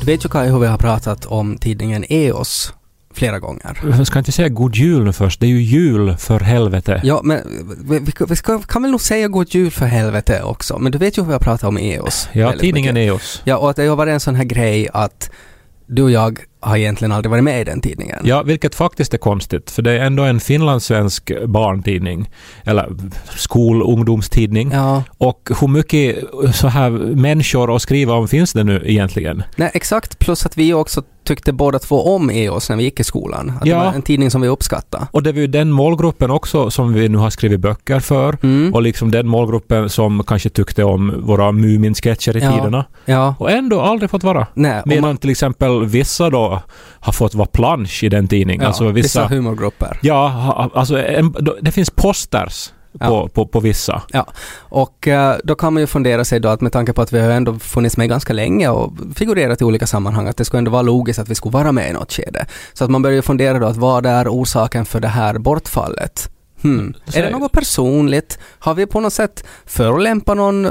Du vet ju Kaj hur vi har pratat om tidningen EOS flera gånger. Jag ska inte säga god jul nu först. Det är ju jul för helvete. Ja, men vi, vi, vi ska, kan väl nog säga god jul för helvete också. Men du vet ju hur vi har pratat om EOS. Ja, tidningen mycket. EOS. Ja, och att det har varit en sån här grej att du och jag har egentligen aldrig varit med i den tidningen. Ja, vilket faktiskt är konstigt, för det är ändå en finlandssvensk barntidning, eller skol ungdomstidning. Ja, Och hur mycket så här människor att skriva om finns det nu egentligen? nej exakt. Plus att vi också tyckte båda två om EOS när vi gick i skolan. Att Ja. det var en tidning som vi uppskattade. Och det är ju den målgruppen också som vi nu har skrivit böcker för. Mm. Och liksom den målgruppen som kanske tyckte om våra Mumin-sketcher i Ja. tiderna. Ja, Och ändå aldrig fått vara. nej. Medan man- till exempel vissa då har fått vara plansch i den tidningen. ja, alltså vissa vissa... humorgrupper. Ja, alltså en, det finns posters Ja. på, på vissa. Och eh, då kan man ju fundera sig då att med tanke på att vi har ändå funnits med ganska länge och figurerat i olika sammanhang, att det skulle ändå vara logiskt att vi skulle vara med i något skede. Så att man börjar ju fundera då att vad är orsaken för det här bortfallet? Hmm. Är det något personligt? Har vi på något sätt förolämpat någon eh,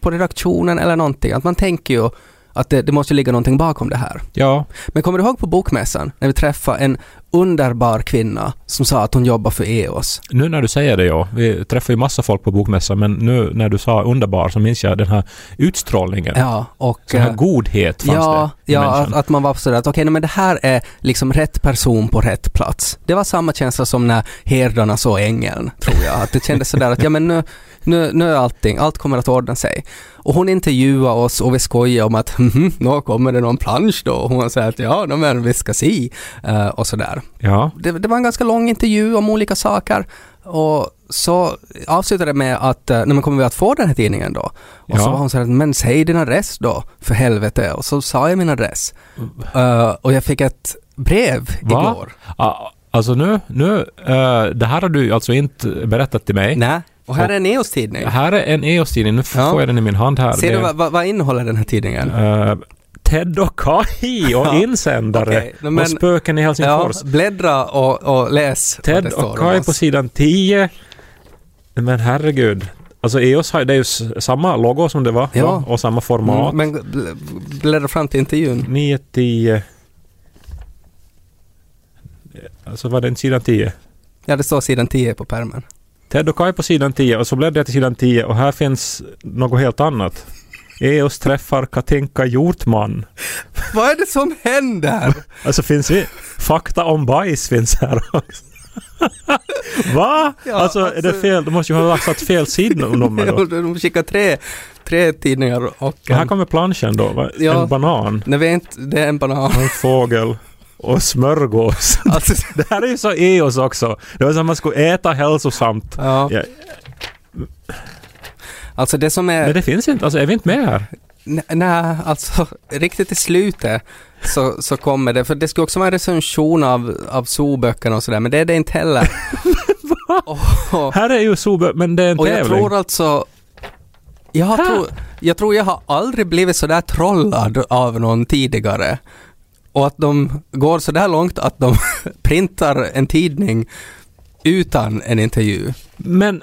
på redaktionen eller någonting? Att man tänker ju att det, det måste ligga någonting bakom det här. Ja, Men kommer du ihåg på bokmässan när vi träffade en underbar kvinna som sa att hon jobbar för EOS? nu när du säger det ja. Vi träffar ju massa folk på bokmässan men nu när du sa underbar så minns jag den här utstrålningen. Ja, och... Sån här eh, godhet fanns ja, det ja människan. att, man var sådär att okej, nej, men det här är liksom rätt person på rätt plats. Det var samma känsla som när herdarna såg ängeln, tror jag. Att det kändes sådär att ja men nu, nu, nu är allting, allt kommer att ordna sig. Och hon intervjuade oss och vi skojade om att mhm, nu kommer det någon plansch då. Och hon sa att ja, no, men vi ska se. eh, och sådär. Ja, Det, det var en ganska lång intervju om olika saker. Och så avslutade det med att, nej men kommer vi att få den här tidningen då? Och så Ja. var hon så här, men säg din adress då, för helvete. Och så sa jag min adress. Eh, och jag fick ett brev Va? igår. Ah, alltså nu, nu eh, det här har du alltså inte berättat till mig. Nej. Och här är en EOS-tidning. Här är en EOS-tidning, nu Ja. får jag den i min hand här. Ser Det- du vad, vad, innehåller den här tidningen? Eh, Ted och Kai och Ja, insändare. No, men- och spöken i Ja, Helsingfors. bläddra och, och läs Ted och Kai på sidan 10. Men herregud. Alltså EOS har det är ju samma logo som det var Ja. va? och samma format. Mm, men bl- bläddra fram till intervjun. 9, 10. Alltså var det inte sidan 10? Ja, det står sidan 10 på pärmen. Ted och Kai på sidan 10 och så bläddrar jag till sidan 10 och här finns något helt annat. EOS träffar Katinka Hjortman. Vad är det som händer? Alltså finns det fakta om bajs finns här också. Va? Ja, alltså, är det alltså- fel? Du måste ju ha satt fel sidnummer då. De skickar tre, tre tidningar och... Och här kommer planschen då. va? Ja. En banan, Nej, vi inte, det är en banan. en fågel och smörgås. Alltså, Det här är ju så EOS också. Det var som att man skulle äta hälsosamt. ja. Ja. alltså det som är... Men det finns inte. Alltså är vi inte med här? Nej, alltså riktigt i slutet så, så kommer det, för det ska också vara en recension av, av zooböckerna och sådär, men det är det inte heller. och, och, Här är ju Sobe, men det är en och jag tävling. tror alltså... Jag, har Här? tro, jag tror jag har aldrig blivit sådär trollad av någon tidigare. Och att de går sådär långt att de printar en tidning utan en intervju. Men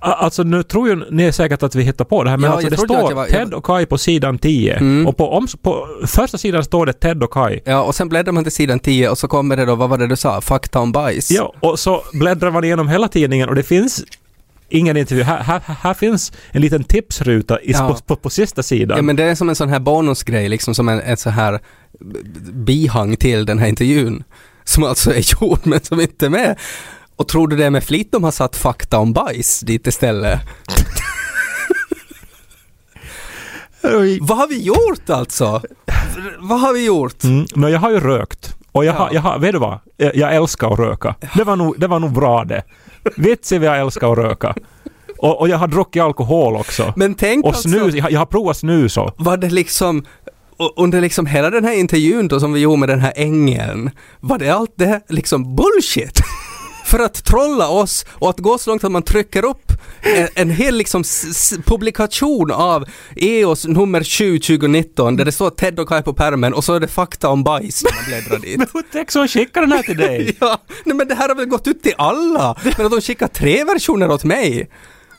alltså nu tror ju ni säkert att vi hittar på det här, men Ja, alltså det står var- Ted och Kai på sidan 10. Mm. Och på, om, på första sidan står det Ted och Kai. Ja, och sen bläddrar man till sidan 10 och så kommer det då, vad var det du sa, fakta om bajs. Ja, och så bläddrar man igenom hela tidningen och det finns ingen intervju. Här, här, här finns en liten tipsruta i, Ja. på, på, på sista sidan. Ja men det är som en sån här bonusgrej, liksom som en, ett så här bihang till den här intervjun. Som alltså är gjord men som inte är med. Och tror du det är med flit de har satt fakta om bajs dit istället? Vad har vi gjort alltså? Vad har vi gjort? Mm, men jag har ju rökt. Och jag, Ja. har, jag har, vet du vad? Jag, älskar att röka. Det var nog, det var nog bra det. Vitsi vad jag älskar att röka. Och, och jag har druckit alkohol också. Men tänk och alltså, snus, jag, jag har provat snus och... var det liksom och under liksom hela den här intervjun då som vi gjorde med den här ängeln, var det allt det liksom bullshit? För att trolla oss och att gå så långt att man trycker upp en, en hel liksom publikation av EOS nummer 7 2019 där det står Ted och Kai på pärmen och så är det fakta om bajs när man bläddrar dit. Men tänk så skicka den här till dig! Ja, nej men det här har väl gått ut till alla, men att de skickar tre versioner åt mig.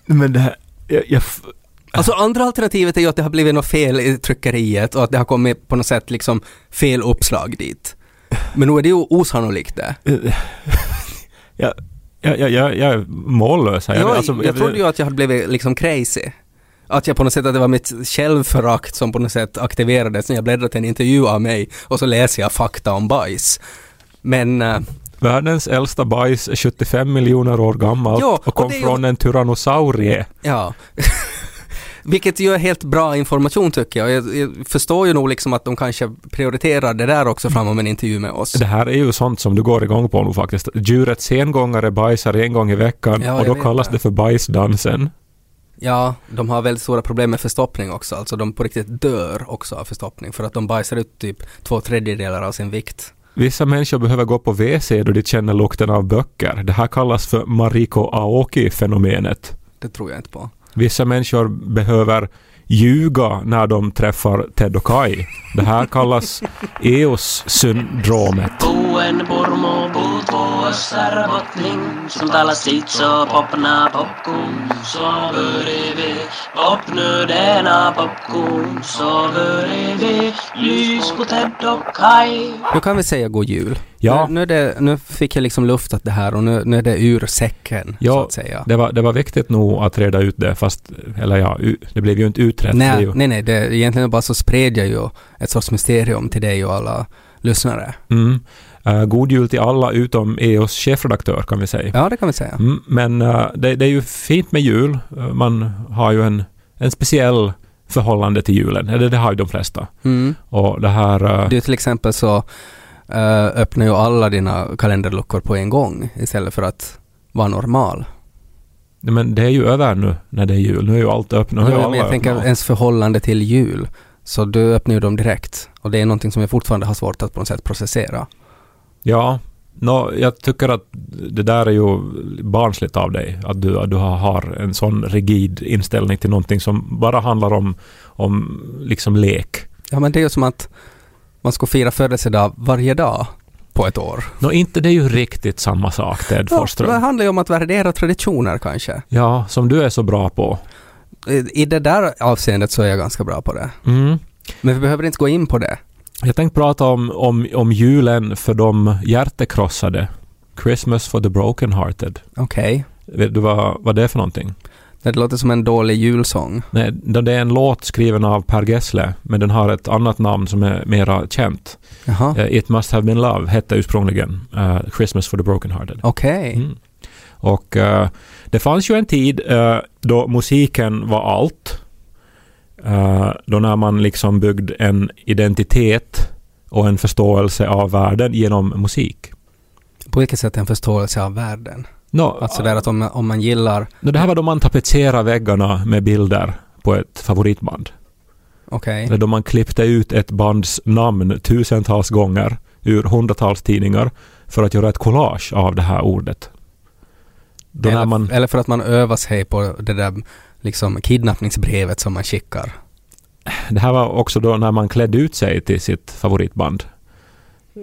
Men det här... Jag, jag, Alltså andra alternativet är ju att det har blivit något fel i tryckeriet och att det har kommit på något sätt liksom fel uppslag dit. Men nu är det ju osannolikt det. jag, jag, jag, jag, jag är mållös här. Jag, alltså, jag trodde ju att jag hade blivit liksom crazy. Att jag på något sätt, att det var mitt självförakt som på något sätt aktiverades när jag bläddrade till en intervju av mig och så läser jag fakta om bajs. Men eh, Världens äldsta bajs är 75 miljoner år gammalt Ja, och och kom ju- från en tyrannosaurie. ja. Vilket ju är helt bra information tycker jag. jag. Jag förstår ju nog liksom att de kanske prioriterar det där också fram om en intervju med oss. Det här är ju sånt som du går igång på nu faktiskt. Djurets sengångare bajsar en gång i veckan Ja, och då kallas det. det för bajsdansen. Ja, de har väldigt stora problem med förstoppning också. Alltså de på riktigt dör också av förstoppning för att de bajsar ut typ två tredjedelar av sin vikt. Vissa människor behöver gå på WC då de känner lukten av böcker. Det här kallas för Mariko Aoki-fenomenet. Det tror jag inte på. Vissa människor behöver ljuga när de träffar Ted och Kai. Det här kallas EOS-syndromet. Så Så Så Nu kan vi säga god jul. Ja. Nu, nu, är det, nu fick jag liksom luftat det här och nu, nu är det ur säcken så Ja, att säga. det var, det var viktigt nog att reda ut det, fast, eller ja, det blev ju inte utrett. Nej, ju, nej, nej, det, egentligen bara så spred jag ju ett sorts mysterium till dig och alla lyssnare. Mm. Eh, god jul till alla utom EOS chefredaktör kan vi säga. Ja, det kan vi säga. Mm, men eh, det, det är ju fint med jul. Eh, man har ju en, en speciell förhållande till julen. Eller det har ju de flesta. Mm. Och det här... Du till exempel så öppnar ju alla dina kalenderluckor på en gång istället för att vara normal. men det är ju över nu när det är jul. Nu är ju allt öppet. Nu Ja, men jag tänker öppnat. ens förhållande till jul. Så du öppnar ju dem direkt. Och det är någonting som jag fortfarande har svårt att på något sätt processera. Ja, nå, jag tycker att det där är ju barnsligt av dig. Att du, att du har- en sån rigid inställning till någonting som bara handlar om, om liksom lek. Ja, men det är ju som att man ska fira födelsedag varje dag på ett år. Nå, inte det är ju riktigt samma sak, Ted Ja, Forsström. det handlar ju om att värdera traditioner kanske. Ja, som du är så bra på. I- det där avseendet så är jag ganska bra på det. Mm. Men vi behöver inte gå in på det. Jag tänkte prata om, om, om julen för de hjärtekrossade. Christmas for the broken hearted. Okej. Vet du vad, vad det är för någonting? Det låter som en dålig julsång. Nej, det är en låt skriven av Per Gessle, men den har ett annat namn som är mera känt. Jaha. Eh, It must have been love hette ursprungligen eh, Christmas for the broken hearted. Okej. Mm. Och eh, det fanns ju en tid eh, då musiken var allt. Eh, då när man liksom byggde en identitet och en förståelse av världen genom musik. På vilket sätt en förståelse av världen? Nå, Alltså där att om, om man gillar, nå, det här var då man tapetserade väggarna med bilder på ett favoritband. okej. Eller då man klippte ut ett bands namn tusentals gånger ur hundratals tidningar för att göra ett collage av det här ordet. Eller, man, eller för att man övar sig på det där liksom kidnappningsbrevet som man skickar. det här var också då när man klädde ut sig till sitt favoritband.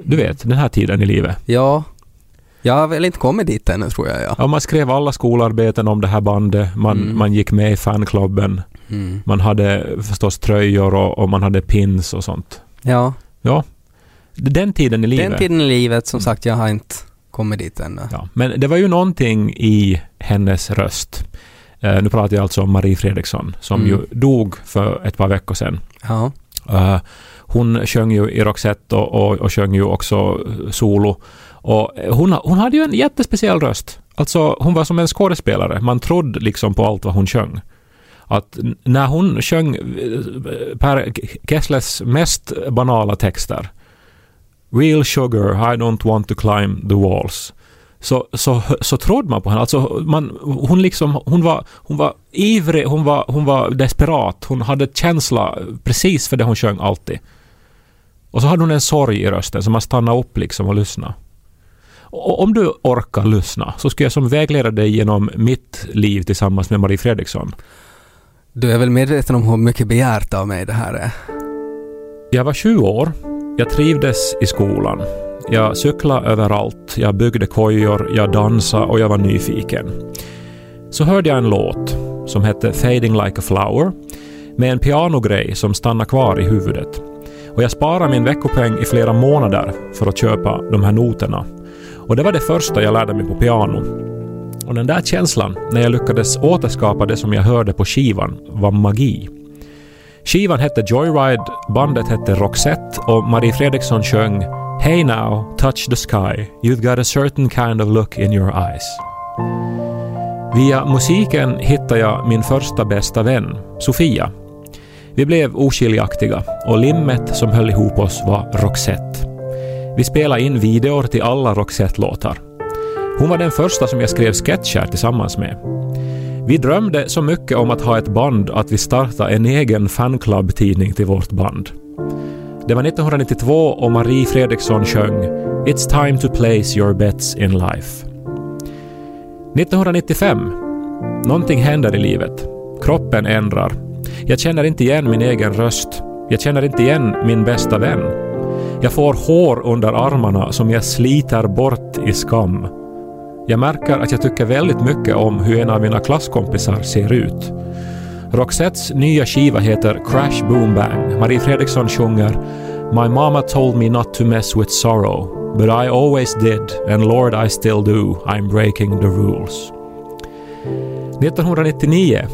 Du vet, den här tiden i livet. Ja. Jag har väl inte kommit dit ännu tror jag ja. Ja, man skrev alla skolarbeten om det här bandet, man, Mm. man gick med i fanklubben, Mm. man hade förstås tröjor och, och man hade pins och sånt. Ja. Den tiden i livet. Den tiden i livet som sagt jag har inte kommit dit ännu. Ja, men det var ju någonting i hennes röst. Eh, nu pratar jag alltså om Marie Fredriksson som Mm. ju dog för ett par veckor sedan. Ja. Eh, hon sjöng ju i Roxette och, och, och sjöng ju också eh, solo. Och hon, hon hade ju en jättespeciell röst. Alltså hon var som en skådespelare. Man trodde liksom på allt vad hon sjöng. Att när hon sjöng Per Kessles mest banala texter Real sugar, I don't want to climb the walls. så, så, så trodde man på henne. Alltså man, hon, liksom, hon, var, hon var ivrig, hon var, hon var desperat, hon hade känsla precis för det hon sjöng alltid. Och så hade hon en sorg i rösten så man stannade upp liksom och lyssnade. Och om du orkar lyssna så ska jag som vägleda dig genom mitt liv tillsammans med Marie Fredriksson. Du är väl medveten om hur mycket begärt av mig det här är? Jag var 20 år. Jag trivdes i skolan. Jag cyklade överallt, jag byggde kojor, jag dansade och jag var nyfiken. Så hörde jag en låt som hette Fading like a flower med en pianogrej som stannade kvar i huvudet. Och jag sparade min veckopeng i flera månader för att köpa de här noterna. Och det var det första jag lärde mig på piano. Och den där känslan, när jag lyckades återskapa det som jag hörde på skivan, var magi. Skivan hette Joyride, bandet hette Roxette och Marie Fredriksson sjöng Hey now, touch the sky, you've got a certain kind of look in your eyes. Via musiken hittade jag min första bästa vän, Sofia. Vi blev oskiljaktiga och limmet som höll ihop oss var Roxette. Vi spelade in videor till alla Roxette-låtar. Hon var den första som jag skrev sketcher tillsammans med. Vi drömde så mycket om att ha ett band att vi startade en egen fanclub-tidning till vårt band. Det var 1992 och Marie Fredriksson sjöng “It's time to place your bets in life”. 1995. Någonting händer i livet. Kroppen ändrar. Jag känner inte igen min egen röst. Jag känner inte igen min bästa vän. Jag får hår under armarna som jag sliter bort i skam. Jag märker att jag tycker väldigt mycket om hur en av mina klasskompisar ser ut. Roxettes nya skiva heter Crash Boom Bang. Marie Fredriksson sjunger “My mama told me not to mess with sorrow, but I always did and Lord I still do, I'm breaking the rules”. 1999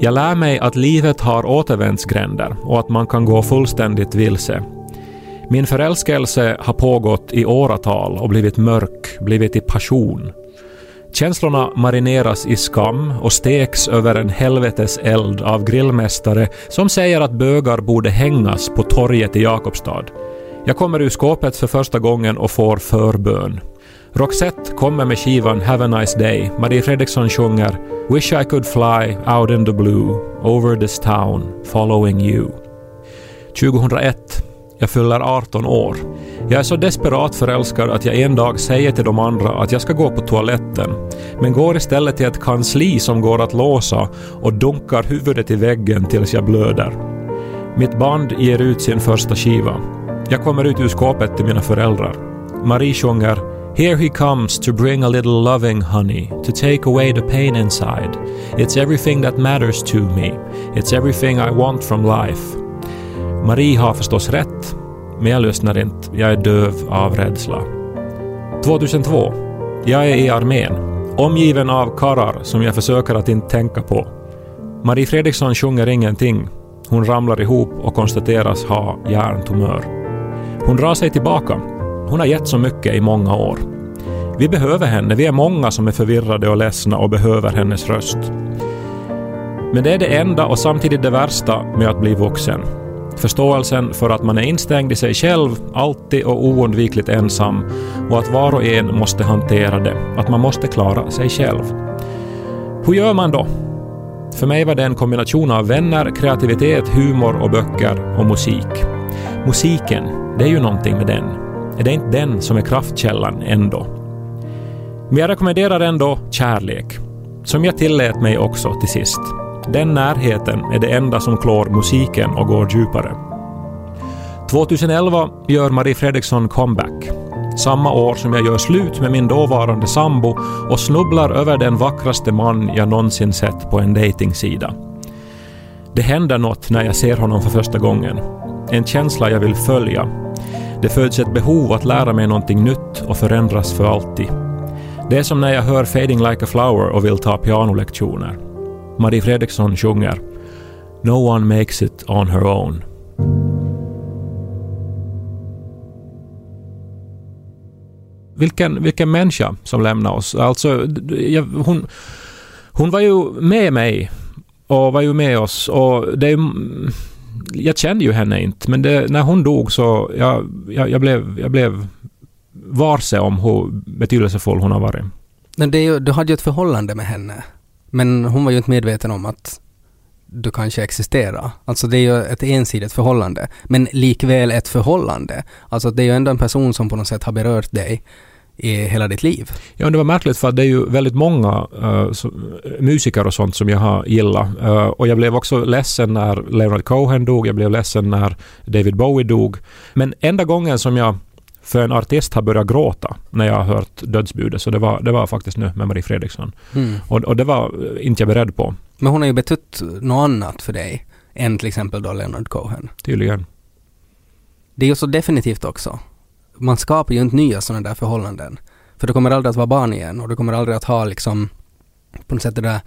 jag lär mig att livet har återvändsgränder och att man kan gå fullständigt vilse. Min förälskelse har pågått i åratal och blivit mörk, blivit i passion. Känslorna marineras i skam och steks över en helvetes eld av grillmästare som säger att bögar borde hängas på torget i Jakobstad. Jag kommer ur skåpet för första gången och får förbön. Roxette kommer med skivan Have a nice day. Marie Fredriksson sjunger Wish I could fly out in the blue over this town following you. 2001 jag fyller 18 år. Jag är så desperat förälskad att jag en dag säger till de andra att jag ska gå på toaletten, men går istället till ett kansli som går att låsa och dunkar huvudet i väggen tills jag blöder. Mitt band ger ut sin första skiva. Jag kommer ut ur skåpet till mina föräldrar. Marie sjunger Here he comes to bring a little loving honey, to take away the pain inside. It's everything that matters to me. It's everything I want from life. Marie har förstås rätt, men jag lyssnar inte. Jag är döv av rädsla. 2002. Jag är i armén, omgiven av karlar som jag försöker att inte tänka på. Marie Fredriksson sjunger ingenting. Hon ramlar ihop och konstateras ha hjärntumör. Hon drar sig tillbaka. Hon har gett så mycket i många år. Vi behöver henne. Vi är många som är förvirrade och ledsna och behöver hennes röst. Men det är det enda och samtidigt det värsta med att bli vuxen. Förståelsen för att man är instängd i sig själv, alltid och oundvikligt ensam och att var och en måste hantera det, att man måste klara sig själv. Hur gör man då? För mig var det en kombination av vänner, kreativitet, humor och böcker och musik. Musiken, det är ju någonting med den. Är det inte den som är kraftkällan ändå? Men jag rekommenderar ändå kärlek, som jag tillät mig också till sist. Den närheten är det enda som klår musiken och går djupare. 2011 gör Marie Fredriksson comeback. Samma år som jag gör slut med min dåvarande sambo och snubblar över den vackraste man jag någonsin sett på en dejtingsida. Det händer något när jag ser honom för första gången. En känsla jag vill följa. Det föds ett behov att lära mig någonting nytt och förändras för alltid. Det är som när jag hör Fading like a flower och vill ta pianolektioner. Marie Fredriksson sjunger No one makes it on her own. Vilken, vilken människa som lämnar oss. Alltså, jag, hon, hon var ju med mig och var ju med oss och det jag kände ju henne inte, men det, när hon dog så jag, jag, jag, blev, jag blev varse om hur betydelsefull hon har varit. Men det är ju, du hade ju ett förhållande med henne. Men hon var ju inte medveten om att du kanske existerar. Alltså det är ju ett ensidigt förhållande. Men likväl ett förhållande. Alltså det är ju ändå en person som på något sätt har berört dig i hela ditt liv. Ja, det var märkligt för att det är ju väldigt många eh, uh, så, eh, musiker och sånt som jag har gillat. Uh, och jag blev också ledsen när Leonard Cohen dog, jag blev ledsen när David Bowie dog. Men enda gången som jag för en artist har börjat gråta när jag har hört dödsbudet, så det var, det var faktiskt nu med Marie Fredriksson. Mm. Och, och det var inte jag beredd på, Men hon har ju betytt något annat för dig än till exempel då Leonard Cohen. tydligen. Det är ju så definitivt också. Man skapar ju inte nya sådana där förhållanden. För du kommer aldrig att vara barn igen och du kommer aldrig att ha liksom på något sätt det där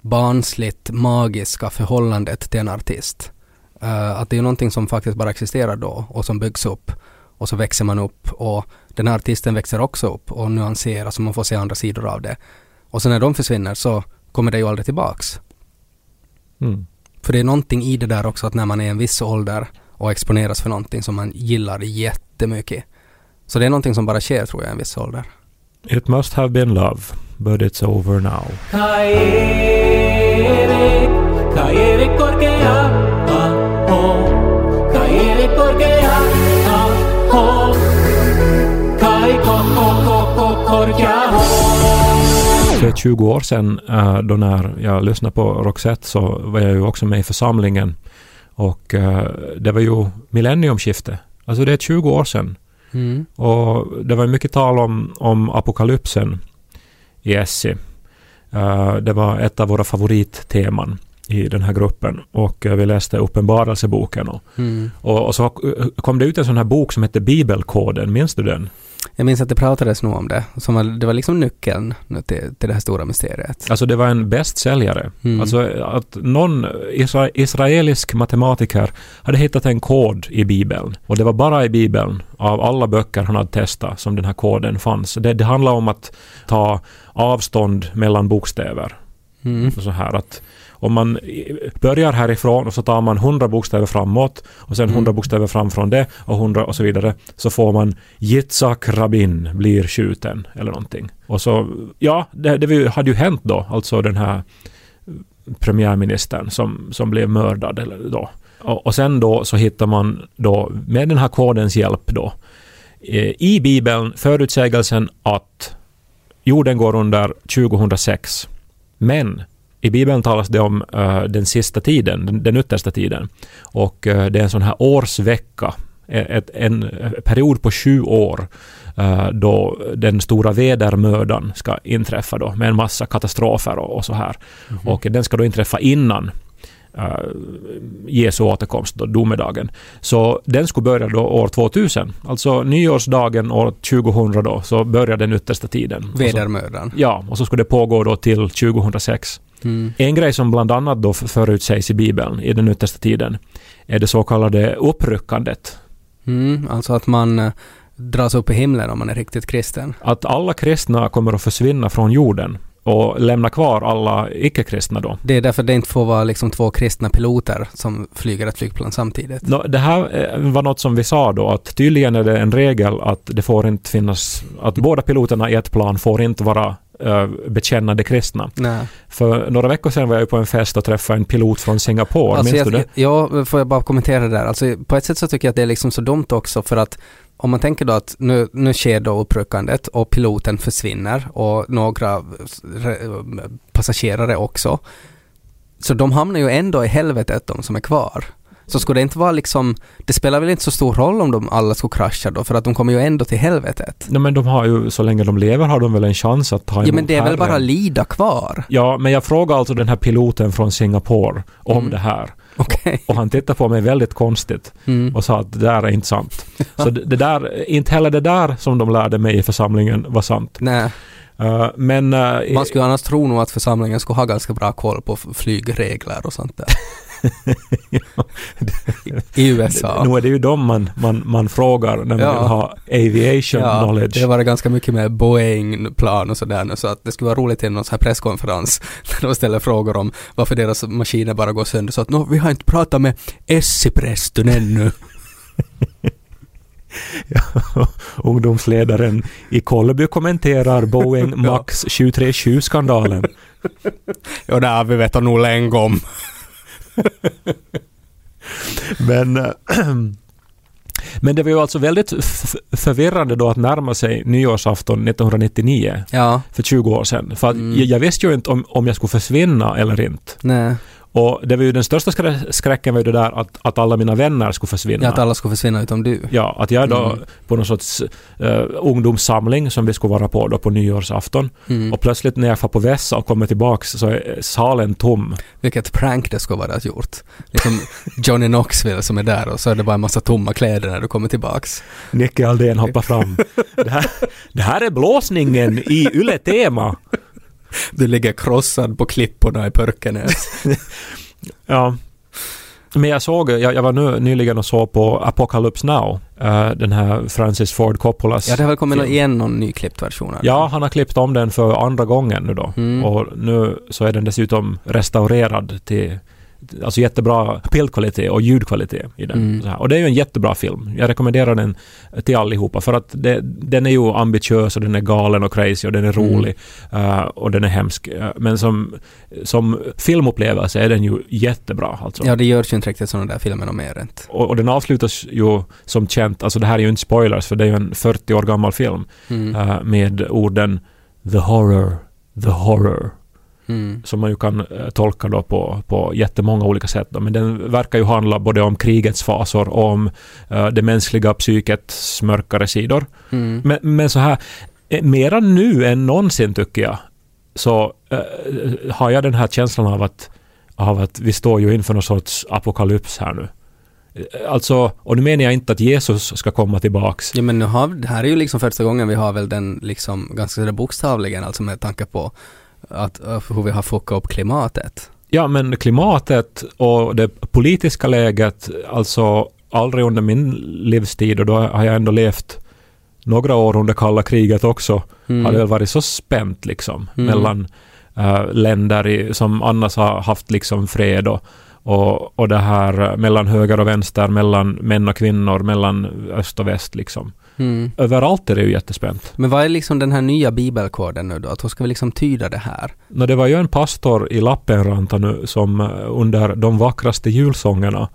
barnsligt magiska förhållandet till en artist. Eh, att det är någonting som faktiskt bara existerar då och som byggs upp och så växer man upp och den här artisten växer också upp och nyanseras och man får se andra sidor av det. Och sen när de försvinner så kommer det ju aldrig tillbaks. Mm. För det är någonting i det där också att när man är en viss ålder och exponeras för någonting som man gillar jättemycket. Så det är någonting som bara sker tror jag i en viss ålder. It must have been love, but it's over now. För 20 år sedan eh, då när jag lyssnade på Roxette så var jag ju också med i församlingen. Och eh, det var ju millenniumskifte. Alltså det är 20 år sedan. Mm. Och det var mycket tal om, om apokalypsen i Essie. Eh, det var ett av våra favoritteman i den här gruppen. Och vi läste Uppenbarelseboken. Och, Mm. och, och så kom det ut en sån här bok som hette Bibelkoden. Minns du den? Jag minns att det pratades nog om det. Som var, det var liksom nyckeln till, till det här stora mysteriet. Alltså det var en bästsäljare. Mm. Alltså att någon isra israelisk matematiker hade hittat en kod i Bibeln. Och det var bara i Bibeln, av alla böcker han hade testat, som den här koden fanns. Det, det handlar om att ta avstånd mellan bokstäver. Mm. Så här att om man börjar härifrån och så tar man 100 bokstäver framåt och sen Mm. 100 bokstäver fram från det och 100 och så vidare så får man Yitzhak Rabin blir skjuten eller någonting. Och så, ja, det, det hade ju hänt då, alltså den här premiärministern som, som blev mördad eller då. Och, och sen då så hittar man då med den här kodens hjälp då eh, i Bibeln förutsägelsen att jorden går under 2006. Men i Bibeln talas det om eh, den sista tiden, den, den yttersta tiden. Och eh, det är en sån här årsvecka, ett, ett, en eh, period på sju år eh, då den stora vedermödan ska inträffa då med en massa katastrofer och, och så här. Och den ska då inträffa innan uh, Jesu återkomst, då, domedagen. Så den skulle börja då år 2000. Alltså nyårsdagen år 2000 då, så börjar den yttersta tiden. Vedermödan. Ja, och så skulle det pågå då till 2006. Mm. En grej som bland annat då förutsägs i Bibeln i den yttersta tiden är det så kallade uppryckandet. Mm. Alltså att man eh, dras upp i himlen om man är riktigt kristen. Att alla kristna kommer att försvinna från jorden och lämna kvar alla icke-kristna då. Det är därför det inte får vara liksom två kristna piloter som flyger ett flygplan samtidigt. Det här eh, var något som vi sa då att tydligen är det en regel att det får inte finnas, att båda piloterna i ett plan får inte vara uh, bekännande kristna. Nej. För några veckor sedan var jag på en fest och träffade en pilot från Singapore, Alltså minns jag, du det? Ja, får jag bara kommentera det där. Alltså på ett sätt så tycker jag att det är liksom så dumt också för att om man tänker då att nu, nu sker då uppryckandet och piloten försvinner och några re- passagerare också. Så de hamnar ju ändå i helvetet de som är kvar. Så skulle det inte vara liksom, det spelar väl inte så stor roll om de alla skulle krascha då för att de kommer ju ändå till helvetet. Nej, men de har ju, så länge de lever har de väl en chans att ta emot Ja men det är väl Herren. bara lida kvar? Ja, men jag frågade alltså den här piloten från Singapore om Mm. det här. Okej. Och han tittade på mig väldigt konstigt Mm. och sa att det där är inte sant. Så det, det där, inte heller det där som de lärde mig i församlingen var sant. Nej, Uh, men... uh, man skulle annars tro nog att församlingen skulle ha ganska bra koll på flygregler och sånt där. I USA. Nu är det ju dem man, man, man frågar när man Ja. vill ha aviation Ja, knowledge. det har varit ganska mycket med Boeing-plan och sådär så att det skulle vara roligt i någon sån här presskonferens när de ställer frågor om varför deras maskiner bara går sönder så att vi har inte pratat med Essi-prästen ännu. Ungdomsledaren i Kolby kommenterar Boeing Max 737-skandalen. Ja, det har vi vetat nog länge om. Men, äh, men det var ju alltså väldigt förvirrande då att närma sig nyårsafton 1999, Ja, för 20 år sedan. För Mm. jag, jag visste ju inte om, om jag skulle försvinna eller inte. nej. Och det var ju den största skrä- skräcken var ju det där att, att alla mina vänner skulle försvinna. Ja, att alla skulle försvinna utom du. Ja, att jag då Mm. på någon sorts uh, ungdomssamling som vi skulle vara på då på nyårsafton Mm. och plötsligt när jag får på vässa och kommer tillbaks så är salen tom. Vilket prank det skulle vara gjort. Liksom Johnny Knoxville som är där och så är det bara en massa tomma kläder när du kommer tillbaks. Nicke Aldén hoppar fram. Det här, det här är blåsningen i Yle Tema. Du ligger krossad på klipporna i Pörkenäs. Ja. Men jag såg, jag, jag var nu, nyligen och såg på Apocalypse Now, eh, den här Francis Ford Coppolas Ja, det har väl kommit film. igen någon nyklippt version den. Ja, han har klippt om den för andra gången nu då. Mm. Och nu så är den dessutom restaurerad till Alltså jättebra bildkvalitet och ljudkvalitet i den. Mm. Och det är ju en jättebra film. Jag rekommenderar den till allihopa för att det, den är ju ambitiös och den är galen och crazy och den är Mm. rolig eh, och den är hemsk. Eh, men som, som filmupplevelse är den ju jättebra. Alltså. Ja, det görs ju inte riktigt sådana där filmer och mer inte. Och, och den avslutas ju som känt, alltså det här är ju inte spoilers för det är ju en 40 år gammal film Mm. eh, med orden “the horror, the horror” Mm. som man ju kan eh, tolka då på, på jättemånga olika sätt. Då. Men den verkar ju handla både om krigets fasor och om eh, det mänskliga psykets mörkare sidor. Mm. Men, men så här, eh, mera nu än någonsin tycker jag, så eh, har jag den här känslan av att, av att vi står ju inför någon sorts apokalyps här nu. Alltså, och nu menar jag inte att Jesus ska komma tillbaks. Ja men nu har, det här är ju liksom första gången vi har väl den liksom ganska sådär bokstavligen alltså med tanke på att, uh, hur vi har fuckat upp klimatet. Ja, men klimatet och det politiska läget, alltså aldrig under min livstid och då har jag ändå levt några år under kalla kriget också, Mm. har det väl varit så spänt liksom Mm. mellan eh, länder i, som annars har haft liksom fred och, och, och det här eh, mellan höger och vänster, mellan män och kvinnor, mellan öst och väst liksom. Mm. Överallt är det ju jättespänt. Men vad är liksom den här nya bibelkoden nu då? Att hur ska vi liksom tyda det här? Nå, det var ju en pastor i Lappenranta nu som eh, under de vackraste julsångerna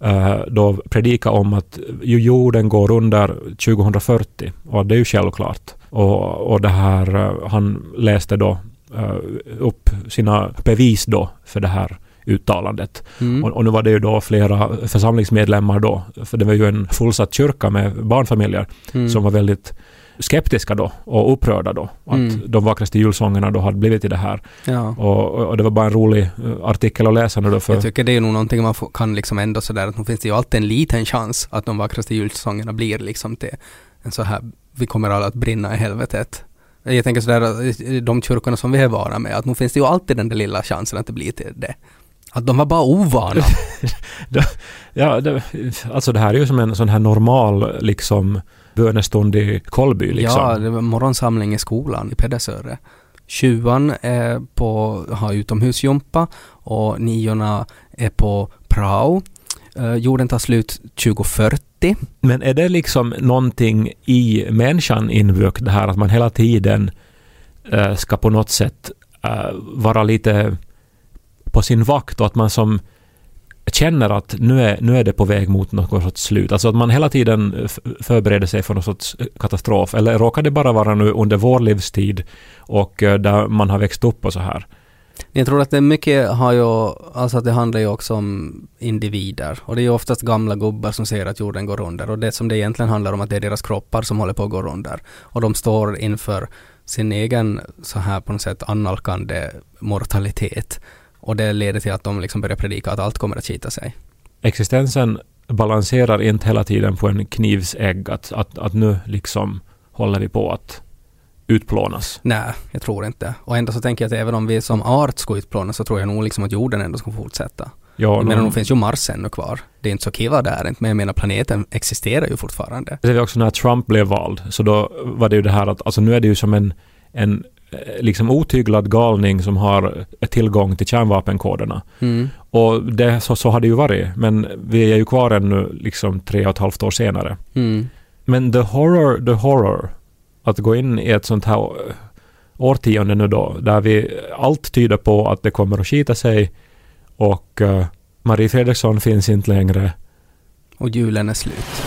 eh, då predikade om att ju jorden går under 2040 och det är ju självklart. Och, och det här, eh, han läste då eh, upp sina bevis då för det här uttalandet. Mm. Och, och nu var det ju då flera församlingsmedlemmar då, för det var ju en fullsatt kyrka med barnfamiljer Mm. som var väldigt skeptiska då och upprörda då. Att Mm. de vackraste julsångerna då hade blivit i det här. Ja. Och, och det var bara en rolig eh, artikel att läsa nu då för... Jag tycker det är nog någonting man får, kan liksom ändå sådär att nu finns det ju alltid en liten chans att de vackraste julsångerna blir liksom till en så här, vi kommer alla att brinna i helvetet. Jag tänker sådär, i de kyrkorna som vi är vana med, att nu finns det ju alltid den där lilla chansen att det blir till det. Att de var bara ovana. Ja, det, alltså det här är ju som en sån här normal liksom bönestund i Kolby liksom. Ja, det var morgonsamling i skolan i Pedersöre. Tjuan är på, har utomhusjumpa och niorna är på prao. Eh, jorden tar slut 2040. Men är det liksom någonting i människan inbyggt det här att man hela tiden eh, ska på något sätt eh, vara lite på sin vakt och att man som känner att nu är, nu är det på väg mot något sorts slut. Alltså att man hela tiden förbereder sig för någon sorts eh, katastrof. Eller råkar det bara vara nu under vår livstid och eh, där man har växt upp och så här? Jag tror att det mycket har ju, alltså att det handlar ju också om individer. Och det är ju oftast gamla gubbar som säger att jorden går under. Och det som det egentligen handlar om att det är deras kroppar som håller på att gå under. Och de står inför sin egen så här på något sätt annalkande mortalitet. Och det leder till att de liksom börjar predika att allt kommer att skita sig. Existensen balanserar inte hela tiden på en knivsägg att, att, att nu liksom håller vi på att utplånas. Nej, jag tror inte. Och ändå så tänker jag att även om vi som art ska utplånas så tror jag nog liksom att jorden ändå ska fortsätta. Ja, Jag menar, nog finns ju Mars ännu kvar. Det är inte så kiva där inte, men jag menar planeten existerar ju fortfarande. Det var också när Trump blev vald, så då var det ju det här att alltså nu är det ju som en, en liksom otyglad galning som har tillgång till kärnvapenkoderna. Mm. Och det, så, så har det ju varit, men vi är ju kvar ännu liksom tre och ett halvt år senare. Mm. Men the horror, the horror, att gå in i ett sånt här eh, årtionde nu då, där vi, allt tyder på att det kommer att skita sig och uh, Marie Fredriksson finns inte längre. Och julen är slut.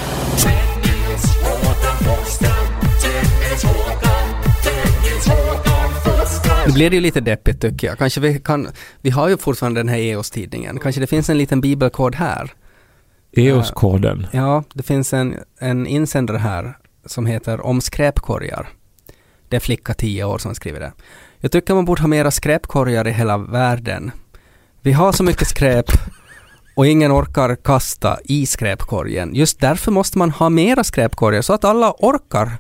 Nu blir det ju lite deppigt tycker jag. Kanske vi kan, vi har ju fortfarande den här EOS-tidningen. Kanske det finns en liten bibelkod här. EOS-koden. Ja, det finns en, en insändare här som heter Om skräpkorgar. Det är flicka 10 år som skriver det. Jag tycker man borde ha mera skräpkorgar i hela världen. Vi har så mycket skräp och ingen orkar kasta i skräpkorgen. Just därför måste man ha mera skräpkorgar så att alla orkar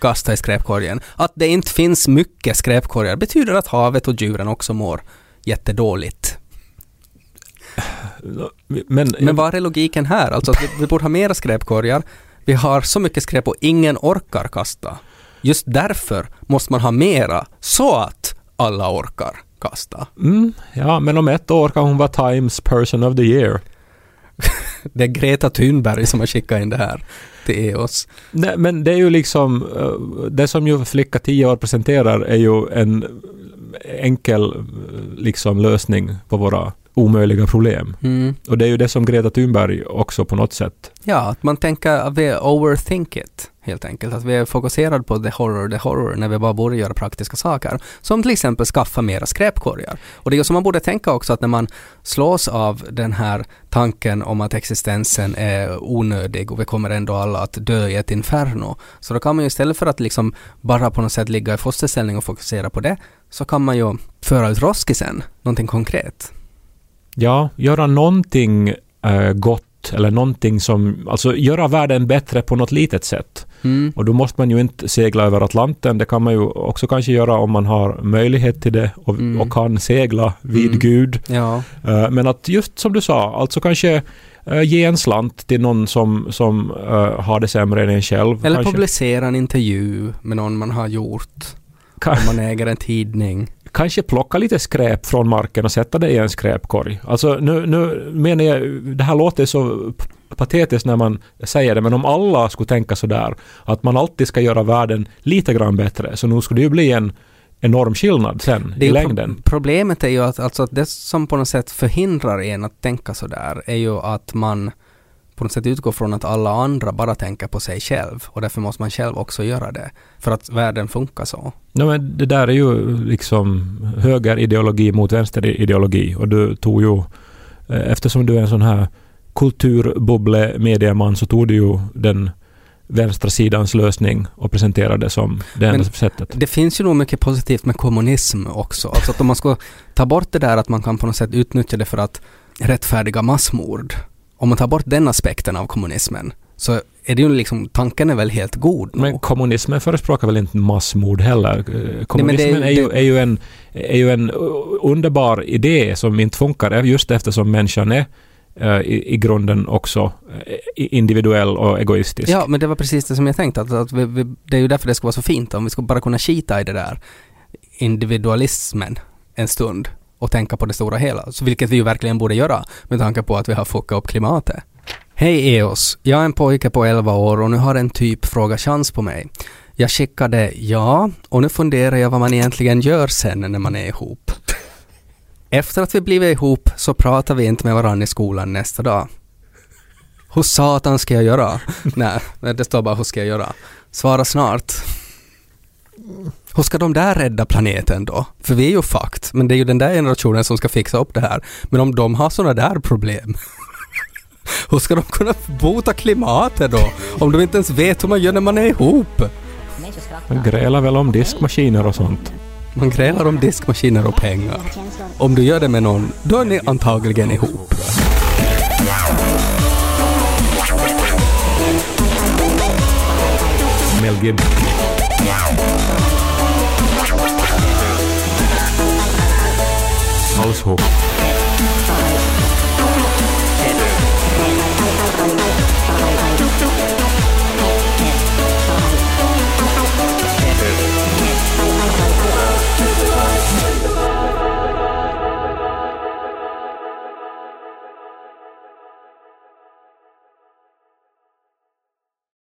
kasta i skräpkorgen. Att det inte finns mycket skräpkorgar betyder att havet och djuren också mår jättedåligt. Men, Men vad är logiken här? Alltså att vi, vi borde ha mera skräpkorgar. Vi har så mycket skräp och ingen orkar kasta. Just därför måste man ha mera så att alla orkar kasta. Mm, ja, men om ett år kan hon vara Times Person of the Year. Det är Greta Thunberg som har skickat in det här inte är oss. Nej, men det är ju liksom, eh, det som ju Flicka 10 år presenterar är ju en enkel liksom lösning på våra omöjliga problem. Mm. Och det är ju det som Greta Thunberg också på något sätt. Ja, att man tänker att vi overthink it helt enkelt. Att vi är fokuserade på the horror, the horror när vi bara borde göra praktiska saker. Som till exempel skaffa mera skräpkorgar. Och det är ju som man borde tänka också att när man slås av den här tanken om att existensen är onödig och vi kommer ändå alla att dö i ett inferno. Så då kan man ju istället för att liksom bara på något sätt ligga i fosterställning och fokusera på det så kan man ju föra ut roskisen, någonting konkret. Ja, göra någonting äh, gott eller någonting som, alltså göra världen bättre på något litet sätt. Mm. Och då måste man ju inte segla över Atlanten. Det kan man ju också kanske göra om man har möjlighet till det och, Mm. och kan segla vid Mm. Gud. Ja. Eh, Men att just som du sa, alltså kanske eh, ge en slant till någon som, som eh, har det sämre än en själv. Eller kanske, publicera en intervju med någon man har gjort. Om man äger en tidning. Kanske plocka lite skräp från marken och sätta det i en skräpkorg. Alltså nu, nu menar jag, det här låter så patetiskt när man säger det, men om alla skulle tänka sådär, att man alltid ska göra världen lite grann bättre, så nu skulle det ju bli en enorm skillnad sen Det i längden. pro- problemet är ju att, alltså, att det som på något sätt förhindrar en att tänka sådär är ju att man på något sätt utgår från att alla andra bara tänker på sig själv och därför måste man själv också göra det. För att världen funkar så. No, men det där är ju liksom högerideologi mot vänsterideologi och du tog ju, eh, eftersom du är en sån här kulturbubblemedieman så tog du ju den vänstra sidans lösning och presenterade det som det enda sättet. Det finns ju nog mycket positivt med kommunism också. Alltså att om man ska ta bort det där att man kan på något sätt utnyttja det för att rättfärdiga massmord. Om man tar bort den aspekten av kommunismen så är det ju liksom, tanken är väl helt god nog. Men kommunismen förespråkar väl inte massmord heller? Eh, Kommunismen det- är, ju, det- är, ju en, är ju en underbar idé som inte funkar just eftersom människan är eh, i, i grunden också eh, individuell och egoistisk. Ja, men det var precis det som jag tänkte. Att, att vi, vi, det är ju därför det ska vara så fint. Om vi ska bara kunna skita i det där individualismen en stund och tänka på det stora hela. Så vilket vi ju verkligen borde göra med tanke på att vi har fuckat upp klimatet. Hej EOS! Jag är en pojke på 11 år och nu har en typ frågat chans på mig. Jag skickade ja och nu funderar jag vad man egentligen gör sen när man är ihop. Efter att vi blivit ihop så pratar vi inte med varandra i skolan nästa dag. Hur satan ska jag göra? Nej, det står bara hur ska jag göra? Svara snart. Hur ska de där rädda planeten då? För vi är ju fucked, men det är ju den där generationen som ska fixa upp det här. Men om de har sådana där problem, hur ska de kunna bota klimatet då? Om de inte ens vet hur man gör när man är ihop? Man grälar väl om diskmaskiner och sånt. Man grälar om diskmaskiner och pengar. Om du gör det med någon, då är ni antagligen ihop. Mel Gibson. Household.